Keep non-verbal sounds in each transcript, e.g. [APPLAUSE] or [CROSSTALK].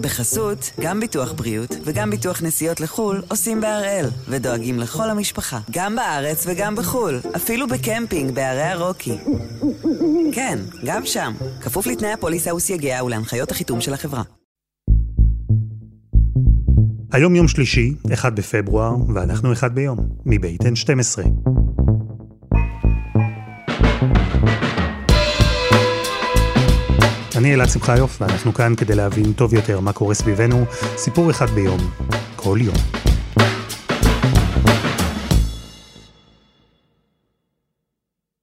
בחסות, גם ביטוח בריאות וגם ביטוח נסיעות לחו"ל עושים בהראל, ודואגים לכל המשפחה, גם בארץ וגם בחו"ל, אפילו בקמפינג בערי הרוקי. כן, גם שם, כפוף לתנאי הפוליסה וסייגיה ולהנחיות החיתום של החברה. היום יום שלישי, 1 בפברואר, ואנחנו אחד ביום, מבית N12. אני אלעד שמחיוף, ואנחנו כאן כדי להבין טוב יותר מה קורה סביבנו, סיפור אחד ביום, כל יום.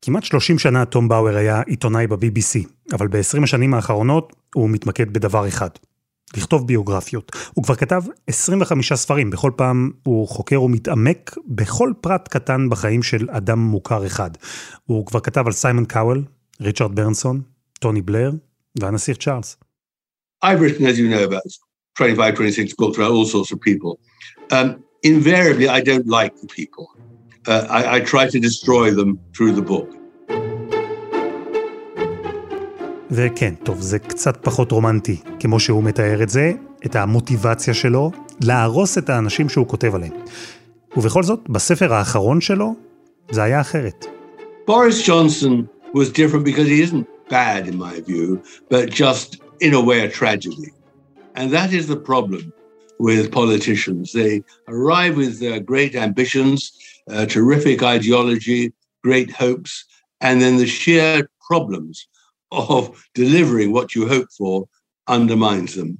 כמעט 30 שנה תום באואר היה עיתונאי ב-BBC, אבל ב-20 השנים האחרונות הוא מתמקד בדבר אחד, לכתוב ביוגרפיות. הוא כבר כתב 25 ספרים, בכל פעם הוא חוקר ומתעמק בכל פרט קטן בחיים של אדם מוכר אחד. הוא כבר כתב על סיימון קאוול, ריצ'רד ברנסון, טוני בלר והנסיך צ'ארלס. I've written, as you know, about 25, 26 books about all sorts of people. Um, invariably, I don't like the people. Uh, I, I try to destroy them through the book. וכן, טוב, זה קצת פחות רומנטי, כמו שהוא מתאר את זה, את המוטיבציה שלו, להרוס את האנשים שהוא כותב עליהם. ובכל זאת, בספר האחרון שלו, זה היה אחרת. Boris Johnson was different because he isn't bad in my view, but just in a way a tragedy. And that is the problem with politicians. They arrive with uh, great ambitions, uh, terrific ideology, great hopes, and then the sheer problems of delivering what you hope for undermines them.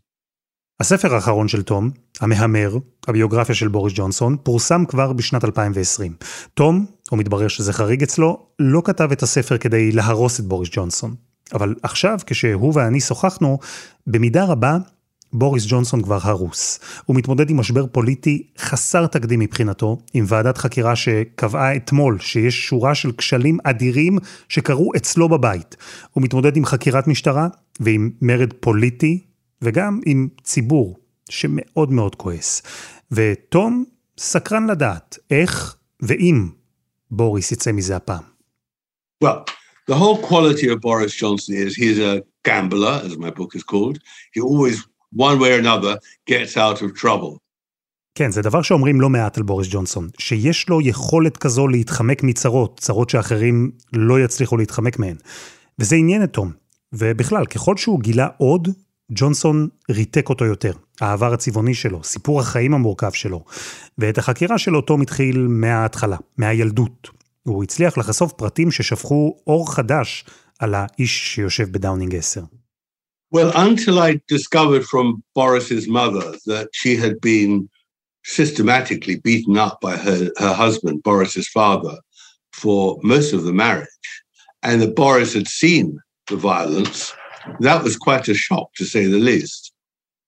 הספר האחרון של תום, המהמר, הביוגרפיה של בוריס ג'ונסון, פורסם כבר בשנת 2020. תום, או מתברר שזה חריג אצלו, לא כתב את הספר כדי להרוס את בוריס ג'ונסון. אבל עכשיו, כשהוא ואני שוחחנו, במידה רבה, בוריס ג'ונסון כבר הרוס. הוא מתמודד עם משבר פוליטי חסר תקדים מבחינתו, עם ועדת חקירה שקבעה אתמול שיש שורה של כשלים אדירים שקרו אצלו בבית. הוא מתמודד עם חקירת משטרה ועם מרד פוליטי, וגם עם ציבור שמאוד מאוד כועס. ותום סקרן לדעת איך ואם בוריס יצא מזה הפעם. Well, the whole quality of Boris Johnson is he's a gambler, as my book is called. He always, one way or another, gets out of trouble. כן, זה דבר שאומרים לא מעט על בוריס ג'ונסון, שיש לו יכולת כזו להתחמק מצרות, צרות שאחרים לא יצליחו להתחמק מהן. וזה עניין את תום. ובכלל, ככל שהוא גילה עוד, ג'ונסון ריתק אותו יותר. העבר הצבעוני שלו, סיפור החיים המורכב שלו. ואת החקירה שלו תום התחיל מההתחלה, מהילדות. הוא הצליח לחשוף פרטים ששפכו אור חדש על האיש שיושב בדאונינג 10. Well, until I discovered from Boris's mother that she had been systematically beaten up by her, her husband, Boris's father, for most of the marriage, and that Boris had seen the violence, that was quite a shock, to say the least.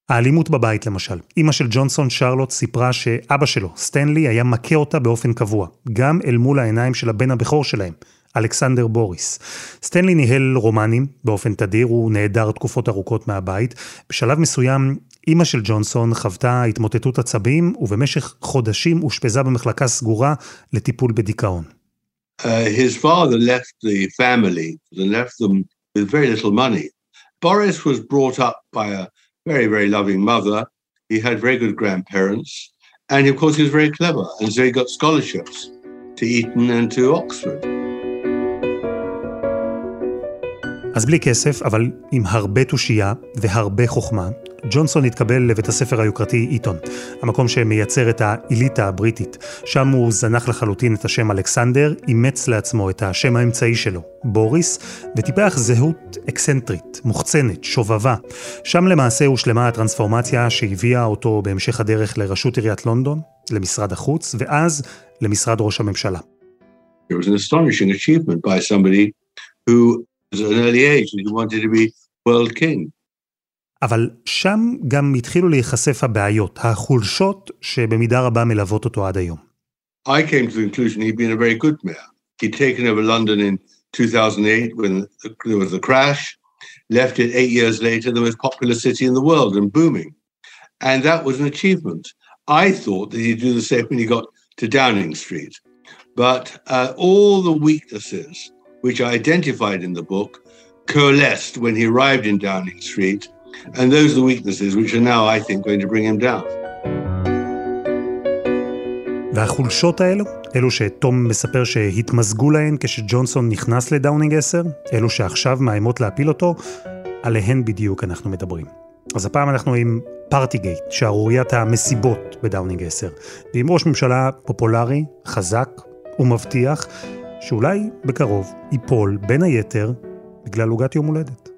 האלימות בבית למשל. אימא של ג'ונסון שרלוט סיפרה שאבא שלו, סטנלי, היה מכה אותה באופן קבוע, גם אל מול העיניים של הבן הבכור שלהם, אלכסנדר בוריס. סטנלי ניהל רומנים באופן תדיר, הוא נעדר תקופות ארוכות מהבית. בשלב מסוים, אימא של ג'ונסון חוותה התמוטטות עצבים, ובמשך חודשים אושפזה במחלקה סגורה לטיפול בדיכאון. Uh, his father left the family and left them with very little money. Boris was brought up by a very, very loving mother. He had very good grandparents. And of course, he was very clever. And so he got scholarships to Eton and to Oxford. אז בלי כסף, אבל עם הרבה תושייה והרבה חוכמה, ג'ונסון התקבל לבית הספר היוקרתי איתון, המקום שמייצר את האליטה הבריטית. שם הוא זנח לחלוטין את השם אלכסנדר, אימץ לעצמו את השם האמצעי שלו, בוריס, וטיפח זהות אקסנטרית, מוחצנת, שובבה. שם למעשה הושלמה הטרנספורמציה שהביאה אותו בהמשך הדרך לראשות עיריית לונדון, למשרד החוץ, ואז למשרד ראש הממשלה. It was an who, age. אבל שם גם התחילו להיחשף הבעיות, החולשות שבמידה רבה מלוות אותו עד היום. I came to the conclusion he'd been a very good mayor. He'd taken over London in 2008 when there was the crash, left it eight years later, the most popular city in the world and booming. And that was an achievement. I thought that he'd do the same when he got to Downing Street. But uh, all the weaknesses which I identified in the book coalesced when he arrived in Downing Street And those are the weaknesses which are now, I think, going to bring him down. והחולשות האלו, אלו שתום מספר שהתמזגו להן כשג'ונסון נכנס לדאונינג 10, אלו שעכשיו מאיימות להפיל אותו, עליהן בדיוק אנחנו מדברים. אז הפעם אנחנו עם פארטיגייט, שערוריית המסיבות בדאונינג 10, ועם ראש ממשלה פופולרי, חזק ומבטיח, שאולי בקרוב ייפול, בין היתר, בגלל עוגת יום הולדת.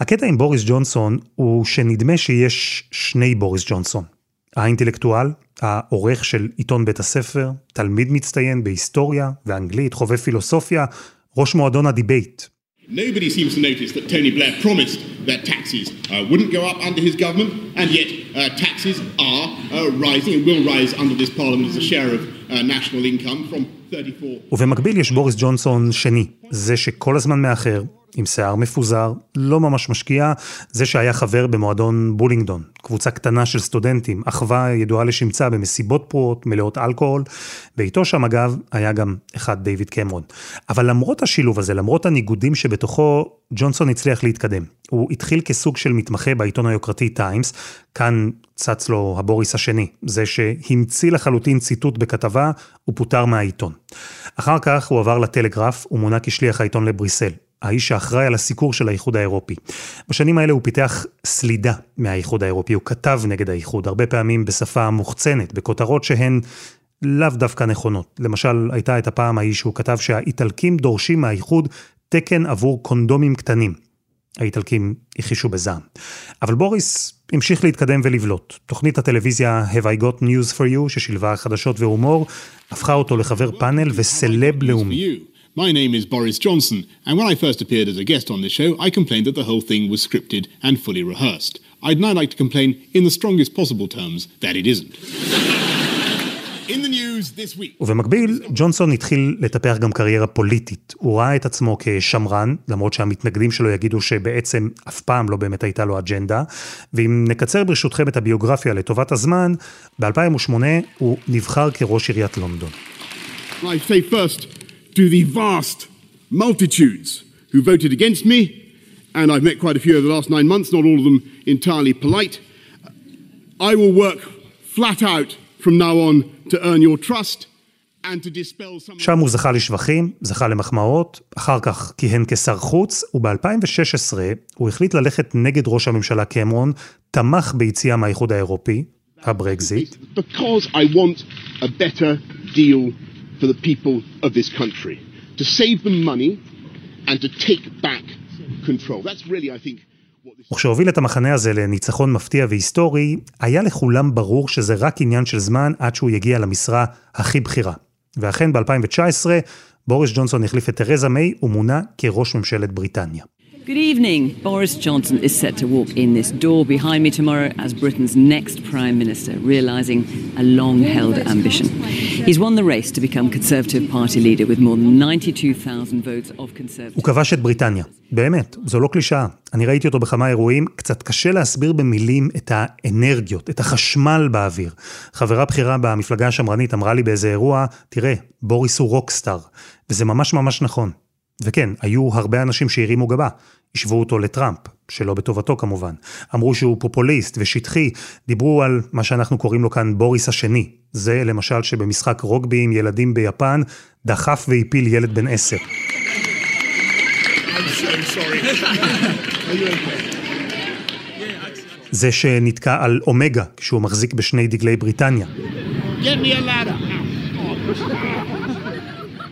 הקטע עם בוריס ג'ונסון הוא שנדמה שיש שני בוריס ג'ונסון. האינטלקטואל, העורך של עיתון בית הספר, תלמיד מצטיין בהיסטוריה ואנגלית, חובב פילוסופיה, ראש מועדון ה debate. Nobody seems to notice that Tony Blair promised that taxes uh, wouldn't go up under his government, and yet uh, taxes are uh, rising and will rise under this parliament as a share of uh, national income from 34. ובמקביל יש בוריס ג'ונסון שני, זה שכל הזמן מאחר, עם שיער מפוזר, לא ממש משקיע, זה שהיה חבר במועדון בולינגדון, קבוצה קטנה של סטודנטים, אחווה ידועה לשמצה במסיבות פרועות, מלאות אלכוהול, ואיתו שם אגב היה גם אחד דיוויד קמרון. אבל למרות השילוב הזה, למרות הניגודים שבתוכו, ג'ונסון הצליח להתקדם. הוא התחיל כסוג של מתמחה בעיתון היוקרתי טיימס, כאן צץ לו הבוריס השני, זה שהמציא לחלוטין ציטוט בכתבה, הוא פוטר מהעיתון. אחר כך הוא עבר לטלגרף ומונה כשליח העיתון לבריסל. האיש שאחראי על הסיקור של האיחוד האירופי. בשנים האלה הוא פיתח סלידה מהאיחוד האירופי, הוא כתב נגד האיחוד, הרבה פעמים בשפה מוחצנת, בכותרות שהן לאו דווקא נכונות. למשל, הייתה את הפעם ההיא שהוא כתב שהאיטלקים דורשים מהאיחוד תקן עבור קונדומים קטנים. האיטלקים הכחישו בזעם. אבל בוריס המשיך להתקדם ולבלוט. תוכנית הטלוויזיה Have I Got News for You, ששילבה חדשות והומור, הפכה אותו לחבר פאנל וסלב לאומי. My name is Boris Johnson, and when I first appeared as a guest on this show, I complained that the whole thing was scripted and fully rehearsed. I'd now like to complain in the strongest possible terms that it isn't. In the news this week. ובמקביל, ג'ונסון התחיל לטפח גם קריירה פוליטית. הוא ראה את עצמו כשמרן, למרות שהמתנגדים שלו יגידו שבעצם אף פעם לא באמת הייתה לו אג'נדה. ואם נקצר ברשותכם את הביוגרפיה לטובת הזמן, ב-2008 הוא נבחר כראש עיריית לונדון. I say first, to the vast multitudes who voted against me, and I've met quite a few over the last nine months, not all of them entirely polite. I will work flat out from now on to earn your trust. and to dispel some... שם הוא זכה לשבחים, זכה למחמאות, אחר כך כיהן כשר חוץ, וב-2016 הוא החליט ללכת נגד ראש הממשלה קמרון, תמך ביציאה מהאיחוד האירופי, הברקזיט. Because I want a better deal for the people of this country. To save them money and to take back control. That's really, I think. וכשהוביל את המחנה הזה לניצחון מפתיע והיסטורי, היה לכולם ברור שזה רק עניין של זמן עד שהוא יגיע למשרה הכי בכירה. ואכן ב-2019, בוריס ג'ונסון החליף את תרזה מיי ומונה כראש ממשלת בריטניה. Good evening. Boris Johnson is set to walk in this door behind me tomorrow as Britain's next Prime Minister, realising a long held ambition. He's won the race to become Conservative Party leader with more than 92,000 votes of Conservative. הוא כבש את בריטניה. באמת, זו לא קלישאה. אני ראיתי אותו בכמה אירועים, קצת קשה להסביר במילים את האנרגיות, את החשמל באוויר. חברה בכירה במפלגה השמרנית אמרה לי באיזה אירוע, תראה, בוריס הוא רוקסטאר. וזה ממש ממש נכון. וכן, היו הרבה אנשים שהרימו גבה. השוו אותו לטראמפ, שלא בטובתו כמובן. אמרו שהוא פופוליסט ושטחי, דיברו על מה שאנחנו קוראים לו כאן בוריס השני. זה למשל שבמשחק רוגבי עם ילדים ביפן, דחף והפיל ילד בן עשר. זה שנתקע על אומגה כשהוא מחזיק בשני דגלי בריטניה. Get me a ladder.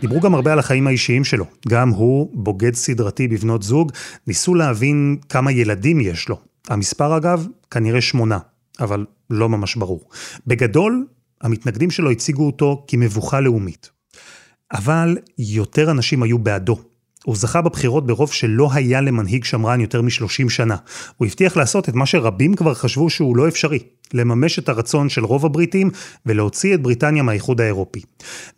דיברו גם הרבה על החיים האישיים שלו. גם הוא, בוגד סדרתי בבנות זוג, ניסו להבין כמה ילדים יש לו. המספר אגב, כנראה שמונה, אבל לא ממש ברור. בגדול, המתנגדים שלו הציגו אותו כמבוכה לאומית. אבל יותר אנשים היו בעדו. הוא זכה בבחירות ברוב שלא היה למנהיג שמרן יותר מ-30 שנה. הוא הבטיח לעשות את מה שרבים כבר חשבו שהוא לא אפשרי, לממש את הרצון של רוב הבריטים ולהוציא את בריטניה מהאיחוד האירופי.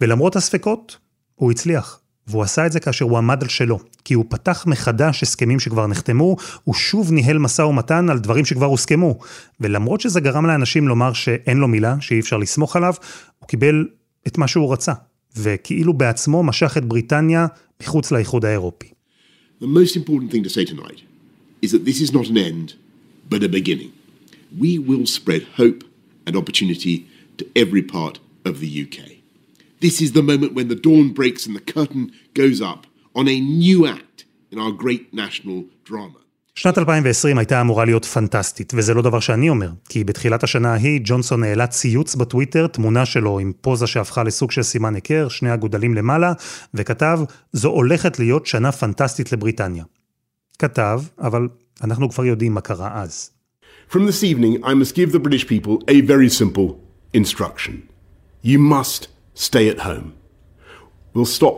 ולמרות הספקות, הוא הצליח. והוא עשה את זה כאשר הוא עמד על שלו, כי הוא פתח מחדש הסכמים שכבר נחתמו, הוא שוב ניהל משא ומתן על דברים שכבר הוסכמו. ולמרות שזה גרם לאנשים לומר שאין לו מילה, שאי אפשר לסמוך עליו, הוא קיבל את מה שהוא רצה, וכאילו בעצמו משך את בריטניה מחוץ לאיחוד האירופי. The most. This is the moment when the dawn breaks and the curtain goes up on a new act in our great national drama. שנת 2020 הייתה אמורה להיות פנטסטית, וזה לא דבר שאני אומר, כי בתחילת השנה ההיא ג'ונסון העלה ציוץ בטוויטר, תמונה שלו עם פוזה שהפכה לסוג של סימן היכר, שני הגודלים למעלה, וכתב, זו הולכת להיות שנה פנטסטית לבריטניה. כתב, אבל אנחנו כבר יודעים מה קרה אז. From this evening, I must give the British people a very simple instruction. You must stay at home. We'll stop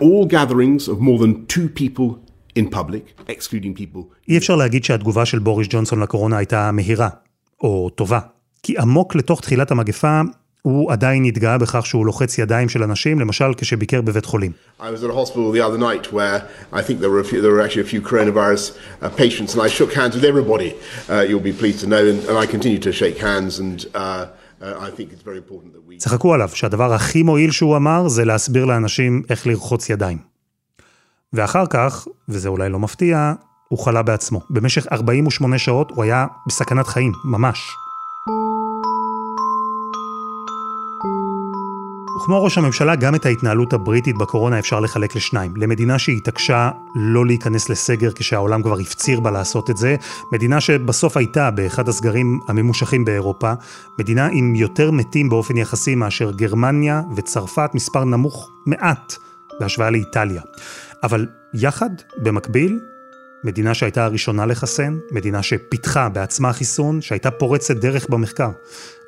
all gatherings of more than two people in public, excluding people. אי אפשר להגיד שהתגובה של בוריס ג'ונסון לקורונה הייתה מהירה, או טובה. כי עמוק לתוך תחילת המגפה, הוא עדיין התגאה בכך שהוא לוחץ ידיים של אנשים, למשל כשביקר בבית חולים. Uh, uh, uh, uh. צחקו עליו שהדבר הכי מועיל שהוא אמר זה להסביר לאנשים איך לרחוץ ידיים. ואחר כך, וזה אולי לא מפתיע, הוא חלה בעצמו. במשך 48 שעות הוא היה בסכנת חיים, ממש. וכמו ראש הממשלה, גם את ההתנהלות הבריטית בקורונה אפשר לחלק לשניים. למדינה שהתעקשה לא להיכנס לסגר כשהעולם כבר הפציר בה לעשות את זה, מדינה שבסוף הייתה באחד הסגרים הממושכים באירופה, מדינה עם יותר מתים באופן יחסי מאשר גרמניה וצרפת, מספר נמוך מעט בהשוואה לאיטליה. אבל יחד, במקביל, מדינה שהייתה הראשונה לחסן, מדינה שפיתחה בעצמה חיסון, שהייתה פורצת דרך במחקר.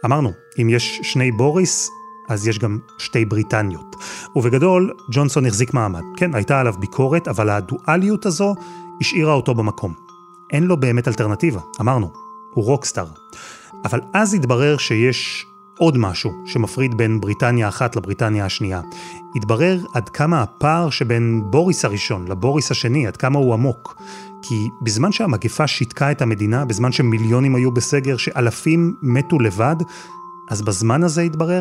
אמרנו, אם יש שני בוריס, אז יש גם שתי בריטניות. ובגדול, ג'ונסון החזיק מעמד. כן, הייתה עליו ביקורת, אבל הדואליות הזו השאירה אותו במקום. אין לו באמת אלטרנטיבה, אמרנו, הוא רוקסטאר. אבל אז התברר שיש עוד משהו שמפריד בין בריטניה אחת לבריטניה השנייה. התברר עד כמה הפער שבין בוריס הראשון לבוריס השני, עד כמה הוא עמוק. כי בזמן שהמגפה שיתקה את המדינה, בזמן שמיליונים היו בסגר, שאלפים מתו לבד, אז בזמן הזה התברר,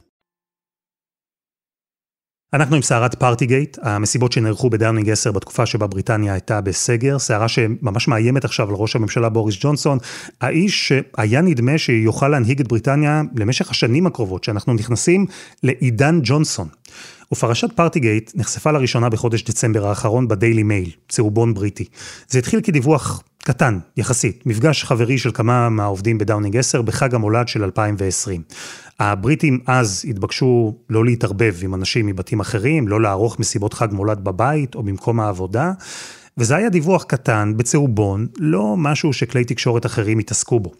אנחנו עם סערת פארטיגייט, המסיבות שנערכו בדאונינג 10 בתקופה שבה בריטניה הייתה בסגר, סערה שממש מאיימת עכשיו על ראש הממשלה בוריס ג'ונסון, האיש שהיה נדמה שיוכל להנהיג את בריטניה למשך השנים הקרובות, שאנחנו נכנסים לעידן ג'ונסון. ופרשת פארטיגייט נחשפה לראשונה בחודש דצמבר האחרון בדיילי מייל, צהובון בריטי. זה התחיל כדיווח קטן, יחסית, מפגש חברי של כמה מהעובדים בדאונינג 10 בחג המולד של 2020. הבריטים אז התבקשו לא להתערבב עם אנשים מבתים אחרים, לא לערוך מסיבות חג מולד בבית או במקום העבודה, וזה היה דיווח קטן, בצהובון, לא משהו שכלי תקשורת אחרים התעסקו בו.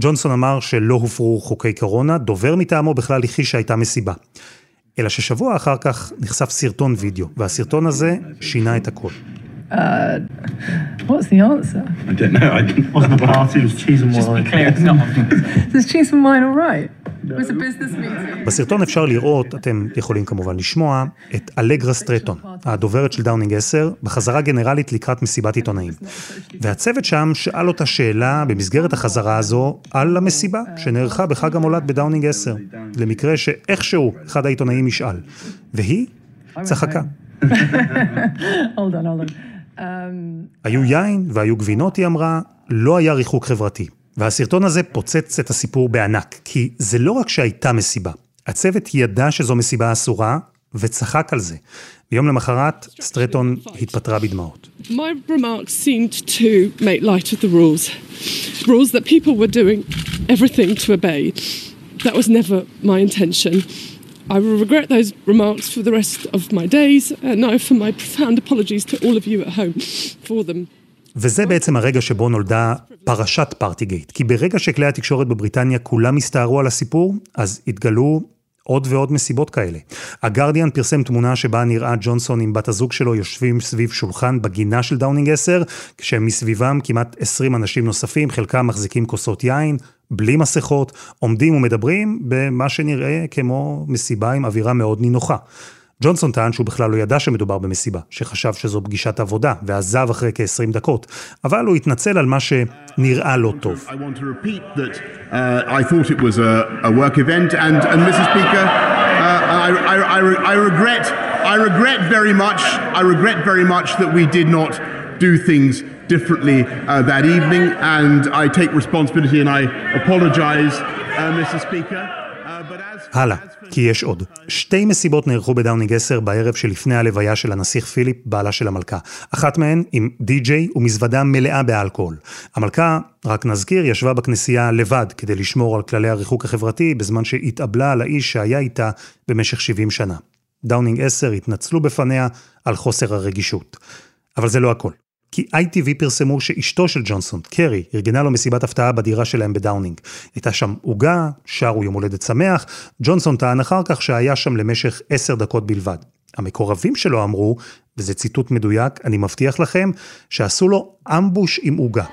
ג'ונסון אמר שלא הופרו חוקי קורונה, דובר מטעמו בכלל הכחיש שהייתה מסיבה. אלא ששבוע אחר כך נחשף סרטון וידאו, והסרטון הזה שינה את הכל. Uh, what's the answer? I don't know. I didn't, wasn't a party. It was cheese and wine. Just be clear, it's not. [LAUGHS] Is cheese and wine all right? It was a business meeting. בסרטון אפשר לראות, אתם יכולים כמובן לשמוע, את אלגרה סטרטון, הדוברת של דאונינג 10, בחזרה גנרלית לקראת מסיבת עיתונאים. והצוות שם שאל אותה שאלה במסגרת החזרה הזו על המסיבה שנערכה בחג המולד בדאונינג 10, למקרה שאיכשהו אחד העיתונאים ישאל. והיא צחקה. [LAUGHS] hold on, hold on. Um, היו יין והיו גבינות, היא אמרה, לא היה ריחוק חברתי. והסרטון הזה פוצץ את הסיפור בענק, כי זה לא רק שהייתה מסיבה. הצוות ידע שזו מסיבה אסורה, וצחק על זה. ביום למחרת, סטרטון התפטרה בדמעות. That was never my intention. I will regret those remarks for the rest of my days, and I offer my profound apologies to all of you at home for them. וזה בעצם הרגע שבו נולדה פרשת פארטיגייט. כי ברגע שכלי התקשורת בבריטניה כולם הסתערו על הסיפור, אז התגלו עוד ועוד מסיבות כאלה. הגרדיאן פרסם תמונה שבה נראה ג'ונסון עם בת הזוג שלו יושבים סביב שולחן בגינה של דאונינג 10, כשמסביבם כמעט 20 אנשים נוספים, חלקם מחזיקים כוסות יין, בלי מסכות, עומדים ומדברים במה שנראה כמו מסיבה עם אווירה מאוד נינוחה. ג'ונסון טען שהוא בכלל לא ידע שמדובר במסיבה, שחשב שזו פגישת עבודה, ועזב אחרי כ-20 דקות, אבל הוא התנצל על מה שנראה לא טוב. Uh, uh, Mr. הלאה, כי יש עוד. שתי מסיבות נערכו בדאונינג 10 בערב שלפני הלוויה של הנסיך פיליפ, בעלה של המלכה. אחת מהן עם די-ג'יי ומזוודה מלאה באלכוהול. המלכה, רק נזכיר, ישבה בכנסייה לבד כדי לשמור על כללי הריחוק החברתי, בזמן שהתאבלה על האיש שהיה איתה במשך 70 שנה. דאונינג 10 התנצלו בפניה על חוסר הרגישות. אבל זה לא הכל. כי ITV פרסמו שאשתו של ג'ונסון, קרי, ארגנה לו מסיבת הפתעה בדירה שלהם בדאונינג. הייתה שם עוגה, שרו יום הולדת שמח, ג'ונסון טען אחר כך שהיה שם למשך עשר דקות בלבד. המקורבים שלו אמרו, וזה ציטוט מדויק, אני מבטיח לכם, שעשו לו ambush עם עוגה.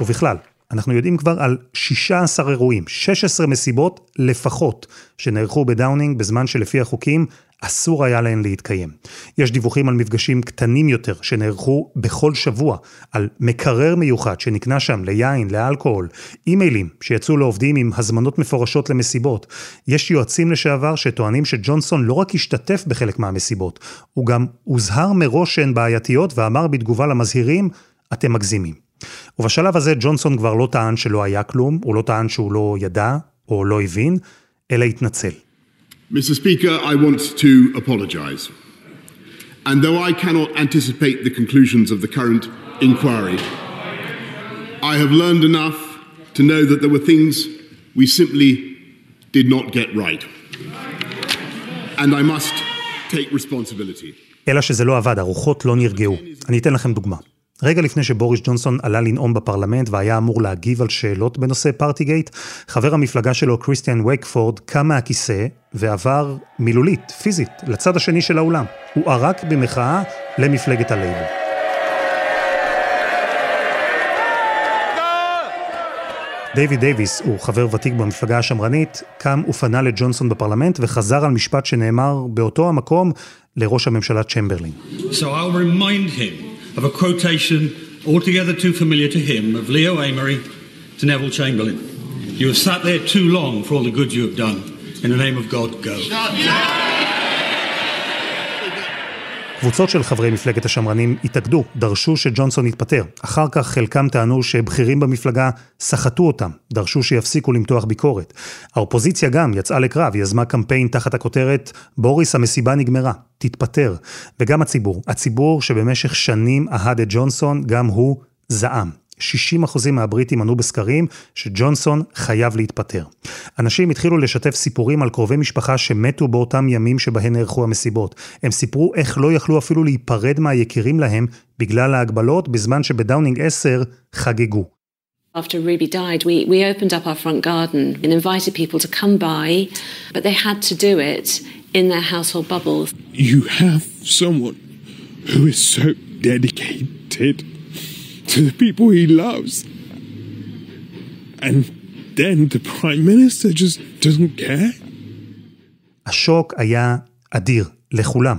ובכלל, אנחנו יודעים כבר על 16 אירועים, 16 מסיבות לפחות, שנערכו בדאונינג בזמן שלפי החוקים אסור היה להן להתקיים. יש דיווחים על מפגשים קטנים יותר שנערכו בכל שבוע, על מקרר מיוחד שנקנה שם ליין, לאלכוהול, אימיילים שיצאו לעובדים עם הזמנות מפורשות למסיבות. יש יועצים לשעבר שטוענים שג'ונסון לא רק השתתף בחלק מהמסיבות, הוא גם הוזהר מראש שהן בעייתיות ואמר בתגובה למזהירים, אתם מגזימים. ובשלב הזה ג'ונסון כבר לא טען שלא היה כלום, הוא לא טען שהוא לא ידע או לא הבין, אלא התנצל. Mr. Speaker, I want to apologize. And though I cannot anticipate the conclusions of the current inquiry, I have learned enough to know that there were things we simply did not get right. And I must take responsibility. אלא שזה לא עבד, הרוחות לא נרגעו. אני אתן לכם דוגמה. רגע לפני שבוריס ג'ונסון עלה לנאום בפרלמנט והיה אמור להגיב על שאלות בנושא פארטיגייט, חבר המפלגה שלו, קריסטיאן וייקפורד, קם מהכיסא ועבר מילולית, פיזית, לצד השני של האולם. הוא ערק במחאה למפלגת הלייבור. דייוויד דייוויס הוא חבר ותיק במפלגה השמרנית, קם ופנה לג'ונסון בפרלמנט וחזר על משפט שנאמר באותו המקום לראש הממשלה צ'מברלין. So I'll remind him of a quotation altogether too familiar to him of Leo Amory to Neville Chamberlain. You have sat there too long for all the good you have done. In the name of God, go. קבוצות של חברי מפלגת השמרנים התאגדו, דרשו שג'ונסון יתפטר. אחר כך חלקם טענו שבכירים במפלגה סחטו אותם, דרשו שיפסיקו למתוח ביקורת. האופוזיציה גם יצאה לקרב, יזמה קמפיין תחת הכותרת בוריס המסיבה נגמרה, תתפטר. וגם הציבור, הציבור שבמשך שנים אהד את ג'ונסון, גם הוא זעם. 60% מהבריטים ענו בסקרים שג'ונסון חייב להתפטר. אנשים התחילו לשתף סיפורים על קרובי משפחה שמתו באותם ימים שבהן נערכו המסיבות. הם סיפרו איך לא יכלו אפילו להיפרד מהיקירים להם בגלל ההגבלות, בזמן שבדאונינג 10 חגגו. After Ruby died, we, we opened up our front garden and invited people to come by, but they had to do it in their household bubbles. You have someone who is so dedicated to the people he loves. And then the Prime Minister just doesn't care. השוק היה אדיר, לכולם.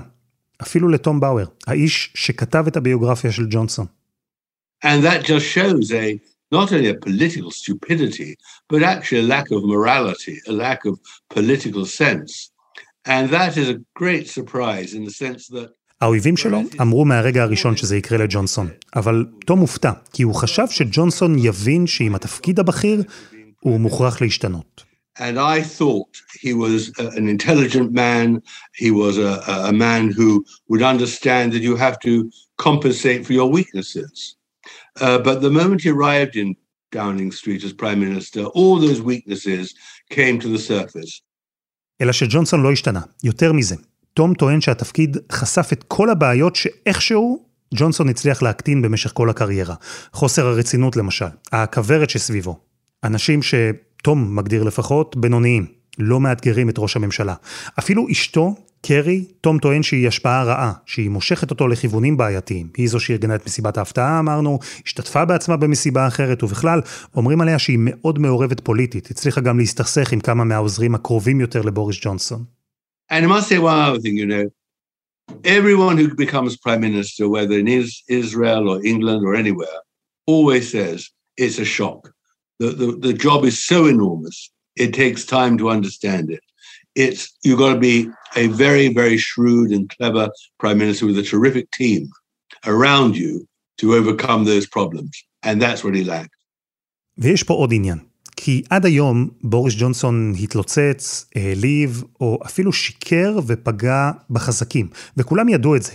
אפילו לתום באואר, האיש שכתב את הביוגרפיה של ג'ונסון. And that just shows a not only a political stupidity, but actually a lack of morality, a lack of political sense. And that is a great surprise in the sense that האויבים שלו אמרו מהרגע הראשון שזה יקרה לג'ונסון, אבל תום הופתע, כי הוא חשב שג'ונסון יבין שעם התפקיד הבכיר, הוא מוכרח להשתנות. And I thought he was an intelligent man. He was a, a man who would understand that you have to compensate for your weaknesses. Uh, but the moment he arrived in Downing Street as Prime Minister, all those weaknesses came to the surface. אלא שג'ונסון לא השתנה. יותר מזה, תום טוען שהתפקיד חשף את כל הבעיות שאיכשהו ג'ונסון הצליח להקטין במשך כל הקריירה. חוסר הרצינות למשל, הכוורת שסביבו. אנשים שתום מגדיר לפחות בינוניים, לא מאתגרים את ראש הממשלה. אפילו אשתו, קרי, תום טוען שהיא השפעה רעה, שהיא מושכת אותו לכיוונים בעייתיים. היא זו שארגנה את מסיבת ההפתעה, אמרנו, השתתפה בעצמה במסיבה אחרת, ובכלל, אומרים עליה שהיא מאוד מעורבת פוליטית, הצליחה גם להסתכסך עם כמה מהעוזרים הקרובים יותר לבוריס ג'ונסון. And I must say one other thing, you know, everyone who becomes prime minister, whether in Israel or England or anywhere, always says it's a shock. The, the, the job is so enormous, it takes time to understand it. It's you've got to be a very, very shrewd and clever prime minister with a terrific team around you to overcome those problems. And that's what he lacked. ויש פה עוד עניין. כי עד היום בוריס ג'ונסון התלוצץ, העליב, או אפילו שיקר ופגע בחזקים, וכולם ידעו את זה.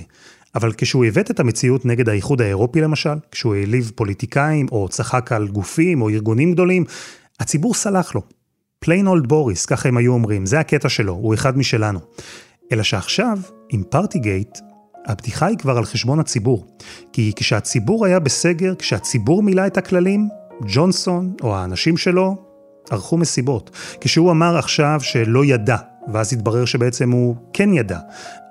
אבל כשהוא עיוות את המציאות נגד האיחוד האירופי למשל, כשהוא העליב פוליטיקאים, או צחק על גופים או ארגונים גדולים, הציבור סלח לו. plain old Boris, ככה הם היו אומרים, זה הקטע שלו, הוא אחד משלנו. אלא שעכשיו, עם פארטיגייט, הבדיחה היא כבר על חשבון הציבור. כי כשהציבור היה בסגר, כשהציבור מילא את הכללים, ג'ונסון או האנשים שלו ערכו מסיבות. כשהוא אמר עכשיו שלא ידע, ואז התברר שבעצם הוא כן ידע,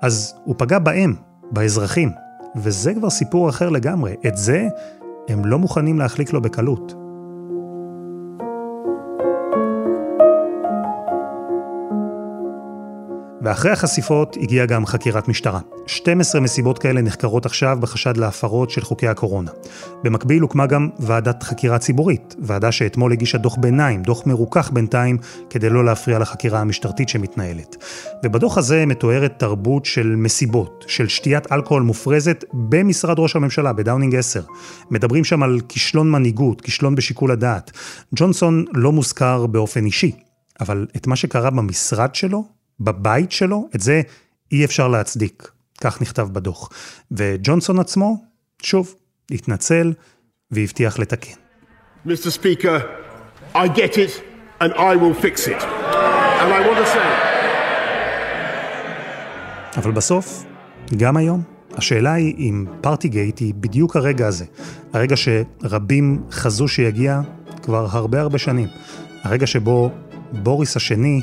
אז הוא פגע בהם, באזרחים. וזה כבר סיפור אחר לגמרי. את זה הם לא מוכנים להחליק לו בקלות. ואחרי החשיפות הגיעה גם חקירת משטרה. 12 מסיבות כאלה נחקרות עכשיו בחשד להפרות של חוקי הקורונה. במקביל הוקמה גם ועדת חקירה ציבורית, ועדה שאתמול הגישה דוח ביניים, דוח מרוכך בינתיים, כדי לא להפריע לחקירה המשטרתית שמתנהלת. ובדוח הזה מתוארת תרבות של מסיבות, של שתיית אלכוהול מופרזת במשרד ראש הממשלה, בדאונינג 10. מדברים שם על כישלון מנהיגות, כישלון בשיקול הדעת. ג'ונסון לא מוזכר באופן אישי, אבל את מה שקרה במשרד שלו, בבית שלו, את זה אי אפשר להצדיק. כך נכתב בדוח. וג'ונסון עצמו, שוב, התנצל והבטיח לתקן. Mr. Speaker, I get it and I will fix it. And I want to say... אבל בסוף, גם היום, השאלה היא אם פארטיגייט היא בדיוק הרגע הזה. הרגע שרבים חזו שיגיע כבר הרבה הרבה שנים. הרגע שבו בוריס השני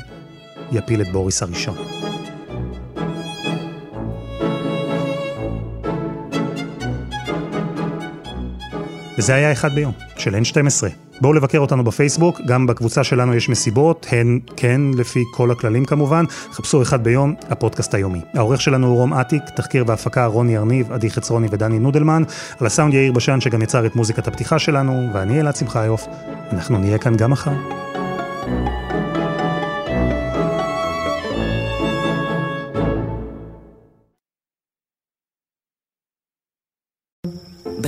יפיל את בוריס הראשון. וזה היה אחד ביום, של N12. בואו לבקר אותנו בפייסבוק, גם בקבוצה שלנו יש מסיבות, הן כן לפי כל הכללים כמובן, חפשו אחד ביום, הפודקאסט היומי. העורך שלנו הוא רום אטיק, תחקיר והפקה רוני ארניב, עדי חצרוני ודני נודלמן, על הסאונד יאיר בשן שגם יצר את מוזיקת הפתיחה שלנו, ואני אלעד שמחיוף, אנחנו נהיה כאן גם מחר.